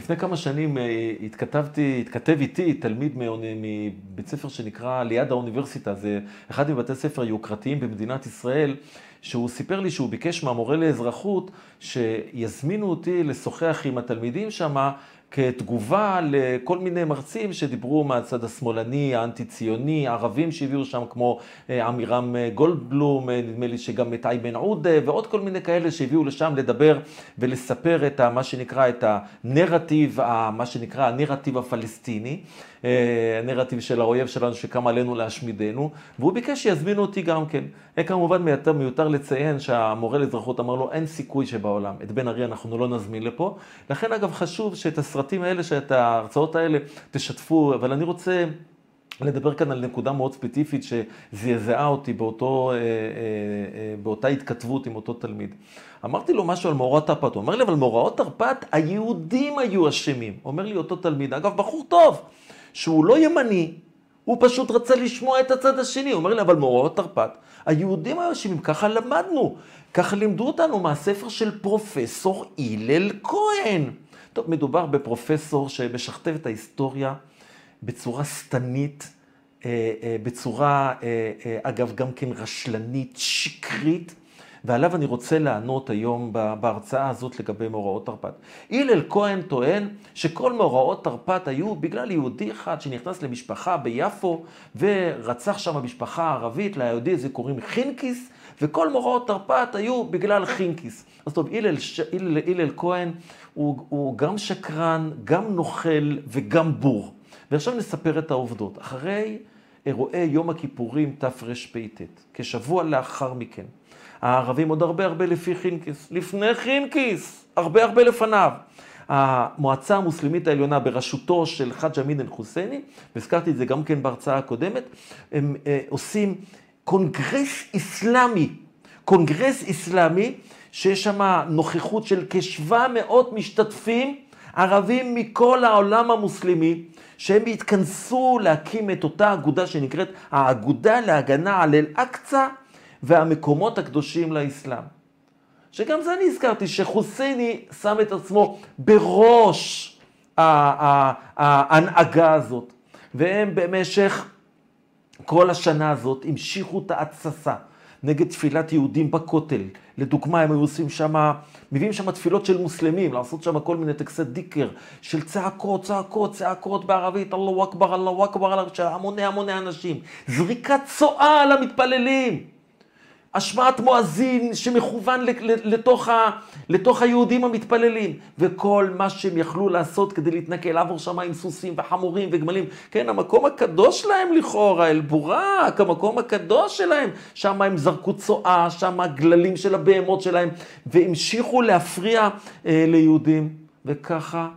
לפני כמה שנים אה, התכתבתי, התכתב איתי תלמיד מבית ספר שנקרא ליד האוניברסיטה, זה אחד מבתי ספר יוקרתיים במדינת ישראל, שהוא סיפר לי שהוא ביקש מהמורה לאזרחות שיזמינו אותי לשוחח עם התלמידים שם כתגובה לכל מיני מרצים שדיברו מהצד השמאלני, האנטי-ציוני, ערבים שהביאו שם כמו אה, עמירם אה, גולדבלום, אה, נדמה לי שגם את איימן עודה ועוד כל מיני כאלה שהביאו לשם לדבר ולספר את מה שנקרא, את הנרטיב, מה שנקרא הנרטיב הפלסטיני. הנרטיב של האויב שלנו שקם עלינו להשמידנו, והוא ביקש שיזמינו אותי גם כן. כמובן מיותר, מיותר לציין שהמורה לאזרחות אמר לו, אין סיכוי שבעולם, את בן ארי אנחנו לא נזמין לפה. לכן אגב חשוב שאת הסרטים האלה, שאת ההרצאות האלה תשתפו, אבל אני רוצה... לדבר כאן על נקודה מאוד ספציפית שזעזעה אותי באותו, אה, אה, אה, באותה התכתבות עם אותו תלמיד. אמרתי לו משהו על מאורעות תרפ"ט, הוא אומר לי, אבל מאורעות תרפ"ט, היהודים היו אשמים. אומר לי אותו תלמיד, אגב, בחור טוב, שהוא לא ימני, הוא פשוט רצה לשמוע את הצד השני. הוא אומר לי, אבל מאורעות תרפ"ט, היהודים היו אשמים, ככה למדנו, ככה לימדו אותנו מהספר של פרופסור הלל כהן. טוב, מדובר בפרופסור שמשכתב את ההיסטוריה בצורה שטנית, אה, אה, בצורה, אה, אגב, גם כן רשלנית, שקרית, ועליו אני רוצה לענות היום בהרצאה הזאת לגבי מאורעות תרפ"ט. הלל כהן טוען שכל מאורעות תרפ"ט היו בגלל יהודי אחד שנכנס למשפחה ביפו ורצח שם משפחה ערבית, ליהודי הזה קוראים חינקיס, וכל מאורעות תרפ"ט היו בגלל חינקיס. אז טוב, הלל, הלל, הלל כהן הוא, הוא גם שקרן, גם נוכל וגם בור. ועכשיו נספר את העובדות. אחרי אירועי יום הכיפורים תרפ"ט, כשבוע לאחר מכן, הערבים עוד הרבה הרבה לפי חינקיס, לפני חינקיס, הרבה הרבה לפניו. המועצה המוסלמית העליונה בראשותו של חאג' אמין אל-חוסייני, והזכרתי את זה גם כן בהרצאה הקודמת, הם אה, עושים קונגרס איסלאמי, קונגרס איסלאמי, שיש שם נוכחות של כ-700 משתתפים, ערבים מכל העולם המוסלמי, שהם התכנסו להקים את אותה אגודה שנקראת האגודה להגנה על אל-אקצא והמקומות הקדושים לאסלאם. שגם זה אני הזכרתי, שחוסייני שם את עצמו בראש ההנהגה הזאת. והם במשך כל השנה הזאת המשיכו את ההתססה נגד תפילת יהודים בכותל. לדוגמה, הם היו עושים שם, מביאים שם תפילות של מוסלמים, לעשות שם כל מיני טקסי דיקר של צעקות, צעקות, צעקות בערבית, אללהו אכבר, אללהו אכבר, של המוני המוני אנשים. זריקת צואה על המתפללים. השמעת מואזין שמכוון לתוך, ה, לתוך היהודים המתפללים, וכל מה שהם יכלו לעשות כדי להתנכל, לעבור שם עם סוסים וחמורים וגמלים. כן, המקום הקדוש שלהם לכאורה, אל-בורק, המקום הקדוש שלהם. שם הם זרקו צואה, שם הגללים של הבהמות שלהם, והמשיכו להפריע אה, ליהודים. וככה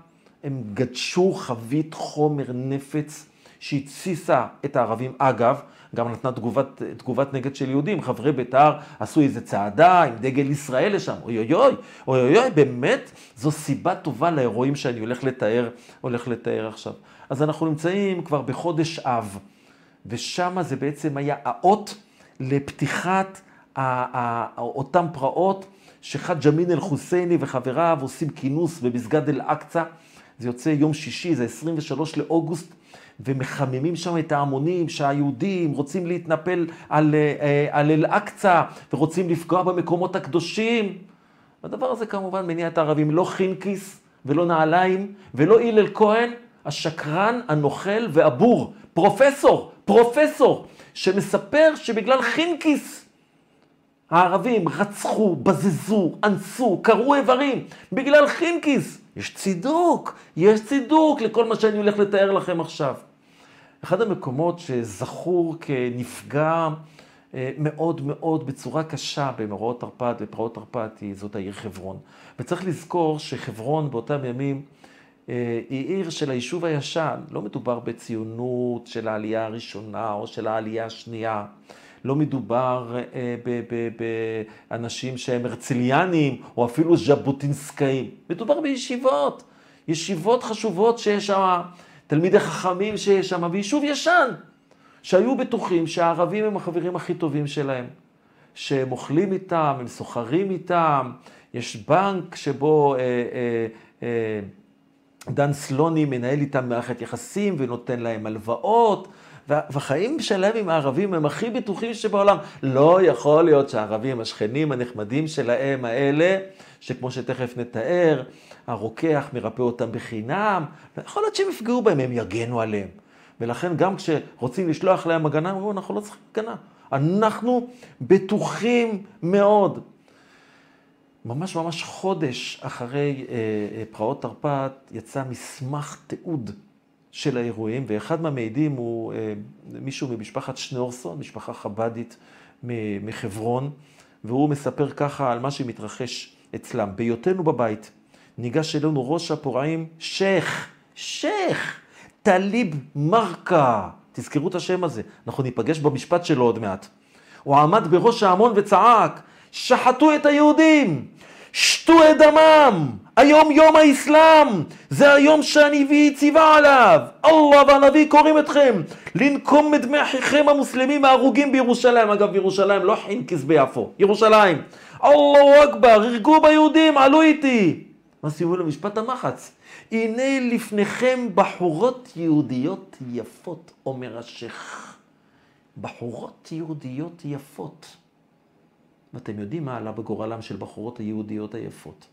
הם גדשו חבית חומר נפץ שהתסיסה את הערבים. אגב, גם נתנה תגובת, תגובת נגד של יהודים. חברי בית"ר עשו איזה צעדה עם דגל ישראל לשם. אוי אוי אוי, אוי אוי אוי, באמת, זו סיבה טובה לאירועים שאני הולך לתאר, הולך לתאר עכשיו. אז אנחנו נמצאים כבר בחודש אב, ושם זה בעצם היה האות לפתיחת אותם פרעות שחאג' אמין אל-חוסייני וחבריו עושים כינוס במסגד אל-אקצא. זה יוצא יום שישי, זה 23 לאוגוסט ומחממים שם את ההמונים שהיהודים רוצים להתנפל על, אה, על אל-אקצא ורוצים לפגוע במקומות הקדושים. הדבר הזה כמובן מניע את הערבים, לא חינקיס ולא נעליים ולא הלל כהן, השקרן, הנוכל והבור, פרופסור, פרופסור, שמספר שבגלל חינקיס הערבים רצחו, בזזו, אנסו, קרעו איברים, בגלל חינקיס. יש צידוק, יש צידוק לכל מה שאני הולך לתאר לכם עכשיו. אחד המקומות שזכור כנפגע אה, מאוד מאוד בצורה קשה במאורעות תרפ"ט בפרעות תרפ"ט זאת העיר חברון. וצריך לזכור שחברון באותם ימים אה, היא עיר של היישוב הישן. לא מדובר בציונות של העלייה הראשונה או של העלייה השנייה. לא מדובר אה, באנשים שהם הרצליאנים או אפילו ז'בוטינסקאים. מדובר בישיבות, ישיבות חשובות שיש שם, תלמידי חכמים שיש שם, ויישוב ישן, שהיו בטוחים שהערבים הם החברים הכי טובים שלהם, שהם אוכלים איתם, הם סוחרים איתם, יש בנק שבו אה, אה, אה, דן סלוני מנהל איתם מערכת יחסים ונותן להם הלוואות, והחיים שלהם עם הערבים הם הכי בטוחים שבעולם. לא יכול להיות שהערבים, השכנים הנחמדים שלהם האלה, שכמו שתכף נתאר, הרוקח מרפא אותם בחינם, יכול להיות שהם יפגעו בהם, הם יגנו עליהם. ולכן גם כשרוצים לשלוח להם הגנה, הם אומרים, אנחנו לא צריכים הגנה. אנחנו בטוחים מאוד. ממש ממש חודש אחרי אה, אה, פרעות תרפ"ט יצא מסמך תיעוד של האירועים, ואחד מהמעידים הוא אה, מישהו ממשפחת שניאורסון, משפחה חבדית מחברון, והוא מספר ככה על מה שמתרחש אצלם. בהיותנו בבית, ניגש אלינו ראש הפורעים, שייח', שייח', טליב מרקה. תזכרו את השם הזה, אנחנו ניפגש במשפט שלו עוד מעט. הוא עמד בראש ההמון וצעק, שחטו את היהודים, שתו את דמם, היום יום האסלאם, זה היום שהנביא ציווה עליו. אללה והנביא קוראים אתכם לנקום את דמי אחיכם המוסלמים ההרוגים בירושלים. אגב, בירושלים לא חינקיס ביפו, ירושלים. אללהו אכבר, הרגו ביהודים, עלו איתי. מה סיימו למשפט המחץ? הנה לפניכם בחורות יהודיות יפות, אומר השייח. בחורות יהודיות יפות. ואתם יודעים מה עלה בגורלם של בחורות היהודיות היפות.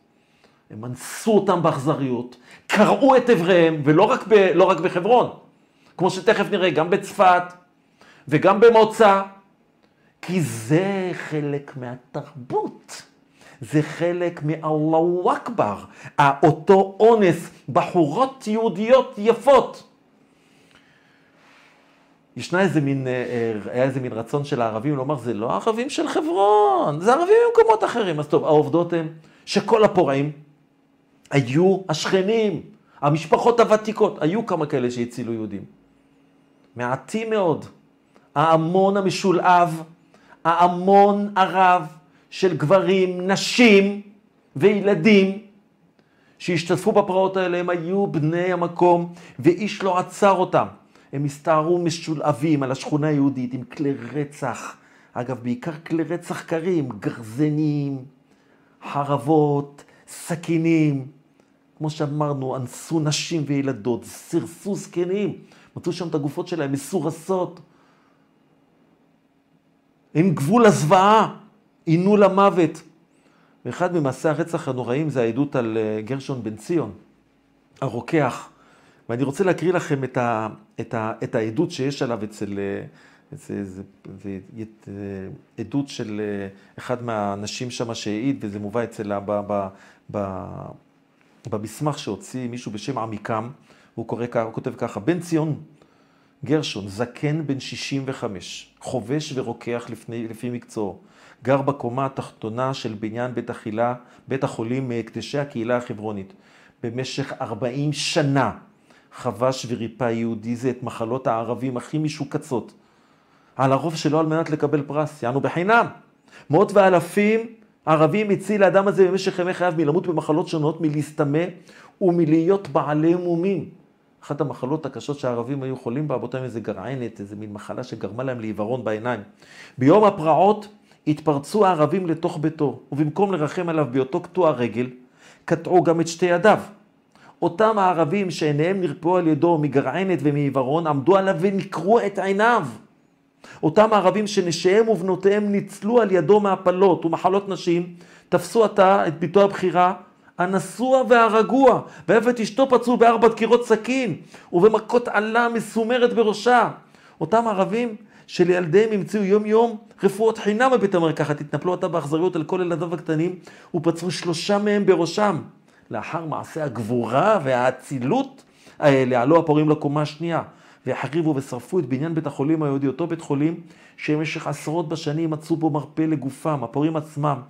הם אנסו אותם באכזריות, קרעו את אבריהם, ולא רק, ב, לא רק בחברון, כמו שתכף נראה, גם בצפת וגם במוצא, כי זה חלק מהתרבות. זה חלק מאללהו אכבר, אותו אונס, בחורות יהודיות יפות. ישנה איזה מין, אה, אה, היה איזה מין רצון של הערבים לומר, זה לא ערבים של חברון, זה ערבים ממקומות אחרים. אז טוב, העובדות הן שכל הפורעים היו השכנים, המשפחות הוותיקות, היו כמה כאלה שהצילו יהודים. מעטים מאוד. ההמון המשולהב, ההמון הרב של גברים, נשים וילדים שהשתתפו בפרעות האלה, הם היו בני המקום, ואיש לא עצר אותם. הם הסתערו משולהבים על השכונה היהודית עם כלי רצח. אגב, בעיקר כלי רצח קרים, גרזנים, חרבות, סכינים. כמו שאמרנו, אנסו נשים וילדות, סירסו זקנים, מצאו שם את הגופות שלהם מסורסות. אין גבול לזוועה, עינו למוות. ואחד ממעשי הרצח הנוראים זה העדות על אה, גרשון בן ציון, הרוקח. ואני רוצה להקריא לכם את, ה, את, ה, את העדות שיש עליו אצל... אה, זה, זה, זה, זה אה, עדות של אחד מהאנשים שם שהעיד, וזה מובא אצל... ב, ב, ב, במסמך שהוציא מישהו בשם עמיקם, הוא, קורא, הוא כותב ככה, בן ציון גרשון, זקן בן 65, חובש ורוקח לפני, לפי מקצועו, גר בקומה התחתונה של בניין בית אכילה, בית החולים מהקדשי הקהילה החברונית. במשך 40 שנה חבש וריפא יהודי זה את מחלות הערבים הכי משוקצות. על הרוב שלו על מנת לקבל פרס, יענו בחינם. מאות ואלפים ערבים הציל לאדם הזה במשך ימי חייו מלמות במחלות שונות, מלהסתמא ומלהיות בעלי מומים. אחת המחלות הקשות שהערבים היו חולים בה, באותם איזה גרענת, איזה מין מחלה שגרמה להם לעיוורון בעיניים. ביום הפרעות התפרצו הערבים לתוך ביתו, ובמקום לרחם עליו בהיותו קטוע רגל, קטעו גם את שתי ידיו. אותם הערבים שעיניהם נרפאו על ידו מגרענת ומעיוורון, עמדו עליו ונקרו את עיניו. אותם הערבים שנשיהם ובנותיהם ניצלו על ידו מהפלות ומחלות נשים, תפסו עתה את ביתו הבכירה, אנסוה והרגוה, ואף את אשתו פצעו בארבע דקירות סכין, ובמכות עלה מסומרת בראשה. אותם ערבים שלילדיהם המציאו יום יום רפואות חינם בבית המרקחת, התנפלו עתה באכזריות על כל ילדיו הקטנים, ופצעו שלושה מהם בראשם. לאחר מעשה הגבורה והאצילות האלה, עלו הפורעים לקומה השנייה. והחריבו ושרפו את בניין בית החולים היהודי, אותו בית חולים שבמשך עשרות בשנים מצאו בו מרפא לגופם, הפורעים עצמם,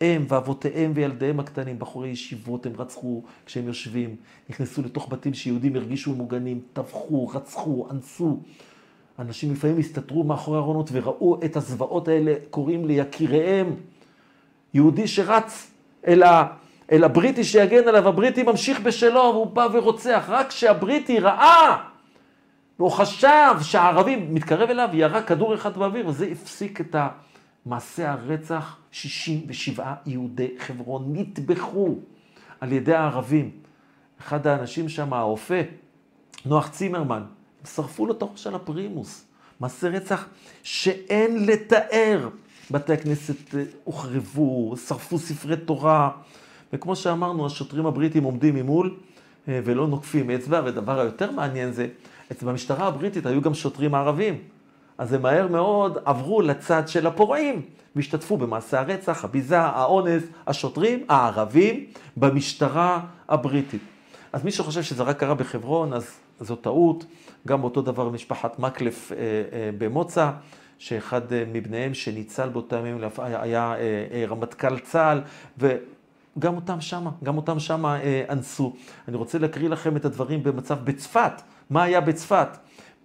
הם ואבותיהם וילדיהם הקטנים, בחורי ישיבות, הם רצחו כשהם יושבים, נכנסו לתוך בתים שיהודים הרגישו מוגנים, טבחו, רצחו, אנסו. אנשים לפעמים הסתתרו מאחורי ארונות וראו את הזוועות האלה קוראים ליקיריהם. יהודי שרץ אל, ה, אל הבריטי שיגן עליו, הבריטי ממשיך בשלו, והוא בא ורוצח. רק כשהבריטי ראה והוא חשב שהערבים מתקרב אליו, ירה כדור אחד באוויר, וזה הפסיק את מעשה הרצח. 67 יהודי חברון נטבחו על ידי הערבים. אחד האנשים שם, האופה, נוח צימרמן, שרפו לו את הראש על הפרימוס. מעשה רצח שאין לתאר. בתי הכנסת אה, הוחרבו, שרפו ספרי תורה, וכמו שאמרנו, השוטרים הבריטים עומדים ממול אה, ולא נוקפים אצבע, והדבר היותר מעניין זה, אצל המשטרה הבריטית היו גם שוטרים ערבים. אז הם מהר מאוד עברו לצד של הפורעים, והשתתפו במעשה הרצח, הביזה, האונס, השוטרים, הערבים, במשטרה הבריטית. אז מי שחושב שזה רק קרה בחברון, אז זו טעות. גם אותו דבר משפחת מקלף אה, אה, במוצא, שאחד אה, מבניהם שניצל באותם ימים היה, היה רמטכ"ל צה"ל, וגם אותם שמה, גם אותם שמה אנסו. אני רוצה להקריא לכם את הדברים במצב בצפת. מה היה בצפת?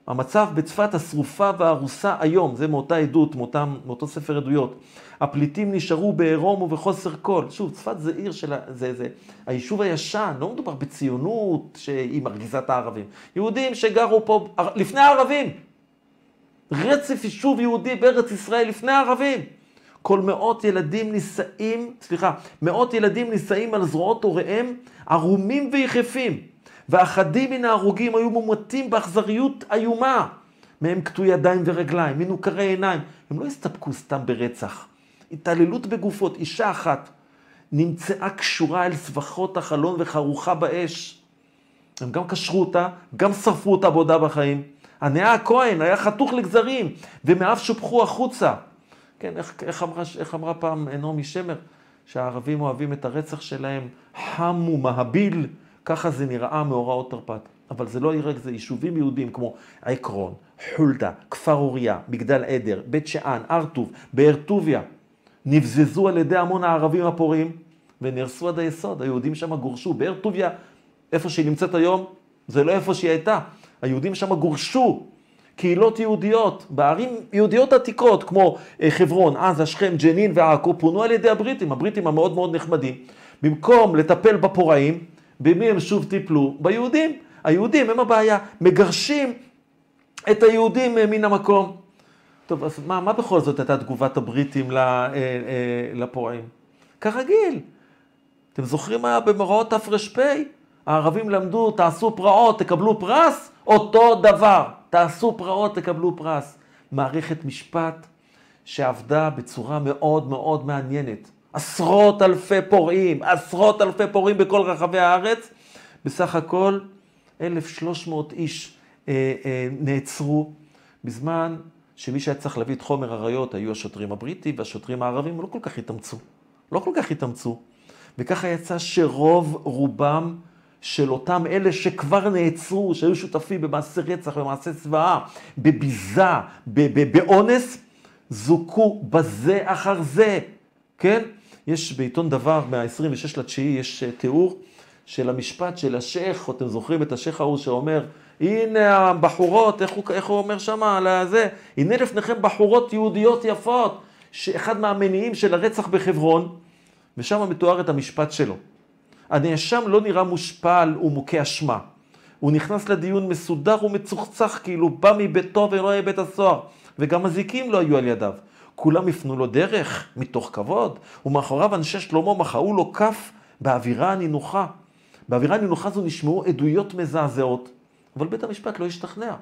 המצב בצפת השרופה והרוסה היום, זה מאותה עדות, מאותם, מאותו ספר עדויות. הפליטים נשארו בעירום ובחוסר כל. שוב, צפת זה עיר של... זה, זה היישוב הישן, לא מדובר בציונות שהיא מרגיזה את הערבים. יהודים שגרו פה לפני הערבים. רצף יישוב יהודי בארץ ישראל לפני הערבים. כל מאות ילדים נישאים, סליחה, מאות ילדים נישאים על זרועות הוריהם ערומים ויחפים. ואחדים מן ההרוגים היו מומתים באכזריות איומה. מהם קטוי ידיים ורגליים, מנוכרי עיניים. הם לא הסתפקו סתם ברצח. התעללות בגופות, אישה אחת נמצאה קשורה אל סבכות החלון וחרוכה באש. הם גם קשרו אותה, גם שרפו אותה בעודה בחיים. הנאה הכהן היה חתוך לגזרים, ומאף שופכו החוצה. כן, איך, איך, אמרה, איך אמרה פעם נעמי שמר? שהערבים אוהבים את הרצח שלהם, חם ומהביל, ככה זה נראה מאורעות תרפ"ט. אבל זה לא רק זה, יישובים יהודיים כמו עקרון, חולדה, כפר אוריה, מגדל עדר, בית שאן, הר טוב, באר טוביה, נבזזו על ידי המון הערבים הפורעים ונהרסו עד היסוד. היהודים שם גורשו. באר טוביה, איפה שהיא נמצאת היום, זה לא איפה שהיא הייתה. היהודים שם גורשו. קהילות יהודיות, בערים יהודיות עתיקות, כמו אה, חברון, עזה, שכם, ג'נין ועכו, פונו על ידי הבריטים, הבריטים המאוד מאוד נחמדים. במקום לטפל בפורעים, במי הם שוב טיפלו? ביהודים. היהודים הם הבעיה, מגרשים את היהודים אה, מן המקום. טוב, אז מה, מה בכל זאת הייתה תגובת הבריטים אה, לפורעים? כרגיל. אתם זוכרים מה היה במאורעות תר"פ? הערבים למדו, תעשו פרעות, תקבלו פרס? אותו דבר, תעשו פרעות, תקבלו פרס. מערכת משפט שעבדה בצורה מאוד מאוד מעניינת. עשרות אלפי פורעים, עשרות אלפי פורעים בכל רחבי הארץ. בסך הכל 1,300 איש אה, אה, נעצרו בזמן שמי שהיה צריך להביא את חומר הראיות היו השוטרים הבריטים והשוטרים הערבים, לא כל כך התאמצו. לא כל כך התאמצו. וככה יצא שרוב רובם של אותם אלה שכבר נעצרו, שהיו שותפים במעשי רצח, במעשי זוועה, בביזה, באונס, זוכו בזה אחר זה, כן? יש בעיתון דבר, מה-26 לתשיעי, יש אה, תיאור של המשפט של השייח, אתם זוכרים את השייח ההוא שאומר, הנה הבחורות, איך הוא, איך הוא אומר שם על זה? הנה לפניכם בחורות יהודיות יפות, שאחד מהמניעים של הרצח בחברון, ושם מתואר את המשפט שלו. הנאשם לא נראה מושפל ומוכה אשמה. הוא נכנס לדיון מסודר ומצוחצח, כאילו בא מביתו ורואה בית הסוהר, וגם הזיקים לא היו על ידיו. כולם הפנו לו דרך, מתוך כבוד, ומאחוריו אנשי שלמה מחאו לו כף באווירה הנינוחה. באווירה הנינוחה זו נשמעו עדויות מזעזעות, אבל בית המשפט לא השתכנע.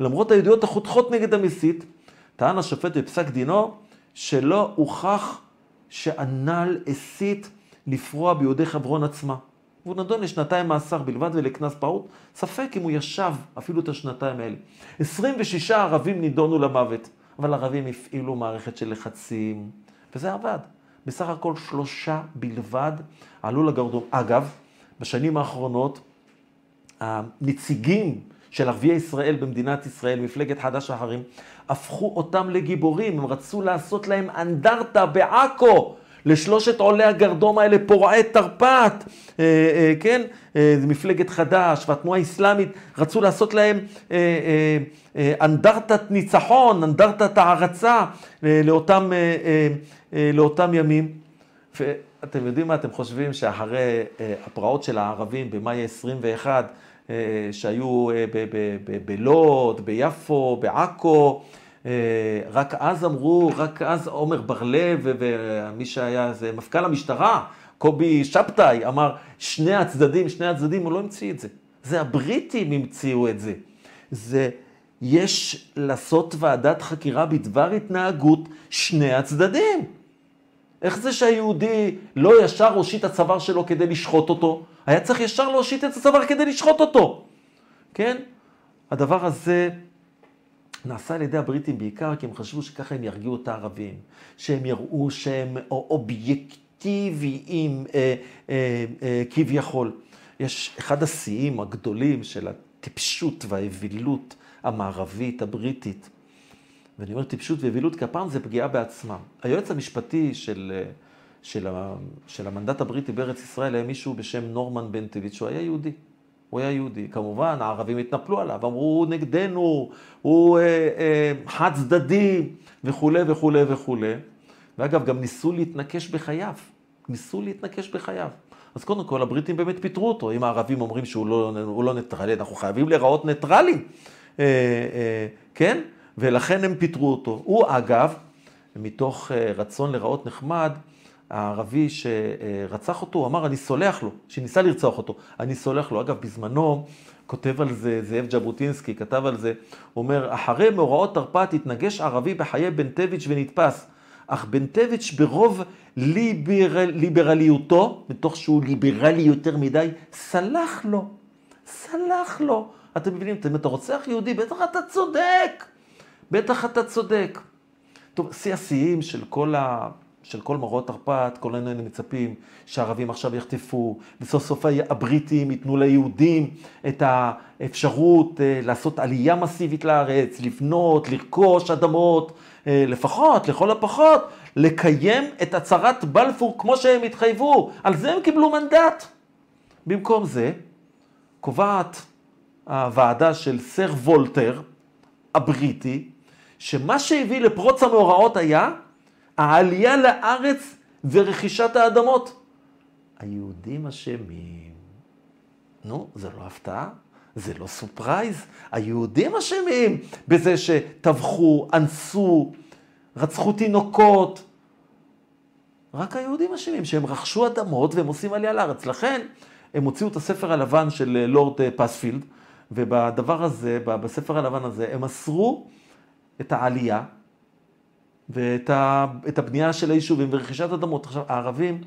למרות העדויות החותכות נגד המסית, טען השופט בפסק דינו שלא הוכח שהנ"ל הסית לפרוע ביהודי חברון עצמה. והוא נדון לשנתיים מאסר בלבד ולקנס פעוט, ספק אם הוא ישב אפילו את השנתיים האלה. 26 ערבים נידונו למוות, אבל ערבים הפעילו מערכת של לחצים, וזה עבד. בסך הכל שלושה בלבד עלו לגרדום. אגב, בשנים האחרונות, הנציגים של ערביי ישראל במדינת ישראל, מפלגת חד"ש אחרים, הפכו אותם לגיבורים, הם רצו לעשות להם אנדרטה בעכו. לשלושת עולי הגרדום האלה, פורעי תרפ"ט, אה, אה, כן? אה, מפלגת חד"ש והתנועה האסלאמית, רצו לעשות להם אה, אה, אה, אנדרטת ניצחון, אנדרטת הערצה אה, לאותם, אה, אה, אה, לאותם ימים. ואתם יודעים מה אתם חושבים שאחרי אה, הפרעות של הערבים במאי 21, אה, שהיו אה, בלוד, ביפו, בעכו, רק אז אמרו, רק אז עומר בר-לב ומי שהיה, זה מפכ"ל המשטרה, קובי שבתאי אמר, שני הצדדים, שני הצדדים, הוא לא המציא את זה. זה הבריטים המציאו את זה. זה, יש לעשות ועדת חקירה בדבר התנהגות שני הצדדים. איך זה שהיהודי לא ישר הושיט את הצוואר שלו כדי לשחוט אותו? היה צריך ישר להושיט את הצוואר כדי לשחוט אותו. כן? הדבר הזה נעשה על ידי הבריטים בעיקר כי הם חשבו שככה הם ירגיעו את הערבים, שהם יראו שהם אובייקטיביים אה, אה, אה, כביכול. יש אחד השיאים הגדולים של הטיפשות והאווילות המערבית הבריטית. ואני אומר טיפשות ואווילות כי הפעם זה פגיעה בעצמם. היועץ המשפטי של, של, ה, של המנדט הבריטי בארץ ישראל היה מישהו בשם נורמן בנטביץ', הוא היה יהודי. הוא היה יהודי. כמובן, הערבים התנפלו עליו, אמרו, הוא נגדנו, הוא אה, אה, חד צדדי, וכולי וכולי וכולי. ואגב, גם ניסו להתנקש בחייו. ניסו להתנקש בחייו. אז קודם כל, הבריטים באמת פיטרו אותו. אם הערבים אומרים שהוא לא, לא ניטרלי, אנחנו חייבים להיראות ניטרלים. אה, אה, כן? ולכן הם פיטרו אותו. הוא, אגב, מתוך אה, רצון לראות נחמד, הערבי שרצח אותו, אמר, אני סולח לו, שניסה לרצוח אותו, אני סולח לו. אגב, בזמנו, כותב על זה זאב ז'בוטינסקי, כתב על זה, הוא אומר, אחרי מאורעות תרפ"ט התנגש ערבי בחיי בנטביץ' ונתפס, אך בנטביץ' ברוב ליבר, ליברליותו, מתוך שהוא ליברלי יותר מדי, סלח לו, סלח לו. אתם מבינים, אם אתה רוצח יהודי, בטח אתה צודק, בטח אתה צודק. טוב, שיא השיאים של כל ה... של כל מראות תרפ"ט, כולנו היינו מצפים שהערבים עכשיו יחטפו, וסוף סוף הבריטים ייתנו ליהודים את האפשרות אה, לעשות עלייה מסיבית לארץ, לבנות, לרכוש אדמות, אה, לפחות, לכל הפחות, לקיים את הצהרת בלפור כמו שהם התחייבו, על זה הם קיבלו מנדט. במקום זה, קובעת הוועדה של סר וולטר, הבריטי, שמה שהביא לפרוץ המאורעות היה העלייה לארץ ורכישת האדמות. היהודים אשמים. נו, זה לא הפתעה? זה לא surprise? היהודים אשמים בזה שטבחו, אנסו, רצחו תינוקות. רק היהודים אשמים שהם רכשו אדמות והם עושים עלייה לארץ. לכן הם הוציאו את הספר הלבן של לורד פאספילד, ובדבר הזה, בספר הלבן הזה, הם אסרו את העלייה ואת ה, הבנייה של היישובים ורכישת אדמות. עכשיו, הערבים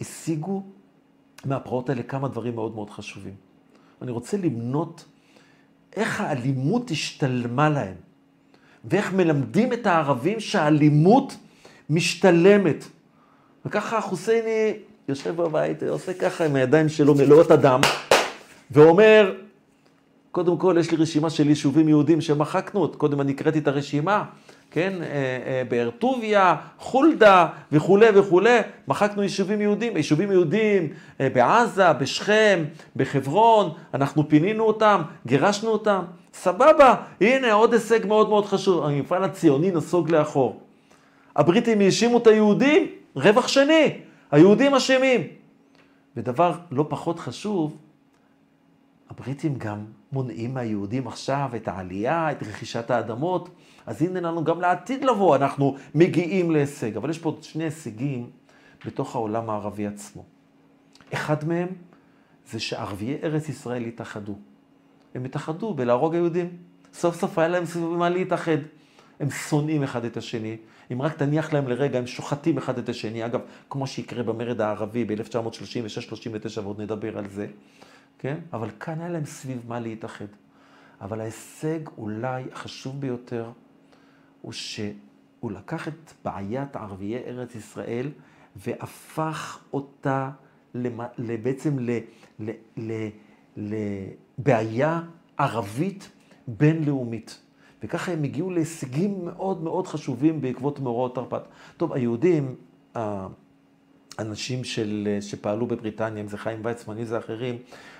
השיגו מהפרעות האלה כמה דברים מאוד מאוד חשובים. אני רוצה למנות איך האלימות השתלמה להם, ואיך מלמדים את הערבים שהאלימות משתלמת. וככה חוסייני יושב בבית, עושה ככה עם הידיים שלו מלאות אדם, ואומר, קודם כל יש לי רשימה של יישובים יהודים שמחקנו, קודם אני הקראתי את הרשימה, כן, אה, אה, באר טוביה, חולדה וכולי וכולי, מחקנו יישובים יהודים, יישובים יהודים אה, בעזה, בשכם, בחברון, אנחנו פינינו אותם, גירשנו אותם, סבבה, הנה עוד הישג מאוד מאוד חשוב, המפעל הציוני נסוג לאחור. הבריטים האשימו את היהודים, רווח שני, היהודים אשמים. ודבר לא פחות חשוב, הבריטים גם מונעים מהיהודים עכשיו את העלייה, את רכישת האדמות. אז הנה לנו גם לעתיד לבוא, אנחנו מגיעים להישג. אבל יש פה שני הישגים בתוך העולם הערבי עצמו. אחד מהם זה שערביי ארץ ישראל התאחדו. הם התאחדו בלהרוג היהודים. סוף סוף היה להם מה להתאחד. הם שונאים אחד את השני. אם רק תניח להם לרגע, הם שוחטים אחד את השני. אגב, כמו שיקרה במרד הערבי ב-1936-39, ועוד נדבר על זה. כן? אבל כאן היה להם סביב מה להתאחד. אבל ההישג אולי החשוב ביותר הוא שהוא לקח את בעיית ערביי ארץ ישראל והפך אותה. בעצם. לבעיה ערבית בינלאומית. וככה הם הגיעו להישגים מאוד מאוד חשובים בעקבות מאורעות תרפ"ט. טוב, היהודים, האנשים של, שפעלו בבריטניה, אם זה חיים ויצמן, אם זה אחרים,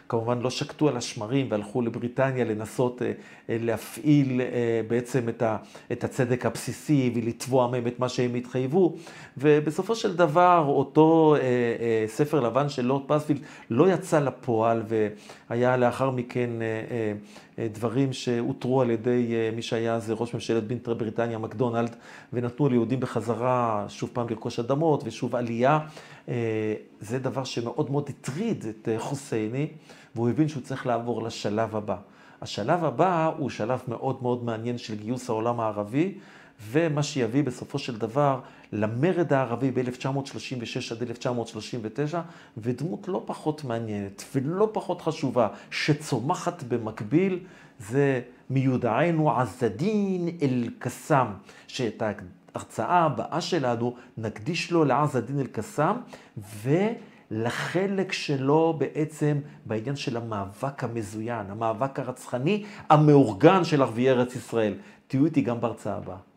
כמובן לא שקטו על השמרים והלכו לבריטניה לנסות אה, אה, להפעיל אה, בעצם את הצדק הבסיסי ולתבוע מהם את מה שהם התחייבו. ובסופו של דבר אותו ספר לבן של לורד פספילד לא יצא לפועל והיה לאחר מכן דברים שהותרו על ידי מי שהיה אז ראש ממשלת בריטניה, מקדונלד, ונתנו ליהודים בחזרה שוב פעם לרכוש אדמות ושוב עלייה. זה דבר שמאוד מאוד הטריד את חוסייני, והוא הבין שהוא צריך לעבור לשלב הבא. השלב הבא הוא שלב מאוד מאוד מעניין של גיוס העולם הערבי, ומה שיביא בסופו של דבר למרד הערבי ב-1936 עד 1939, ודמות לא פחות מעניינת ולא פחות חשובה, שצומחת במקביל, זה מיודענו עזדין אל-קסאם, שאת ההרצאה הבאה שלנו נקדיש לו לעזדין אל-קסאם, ולחלק שלו בעצם בעניין של המאבק המזוין, המאבק הרצחני, המאורגן של ערביי ארץ ישראל. תהיו איתי גם בהרצאה הבאה.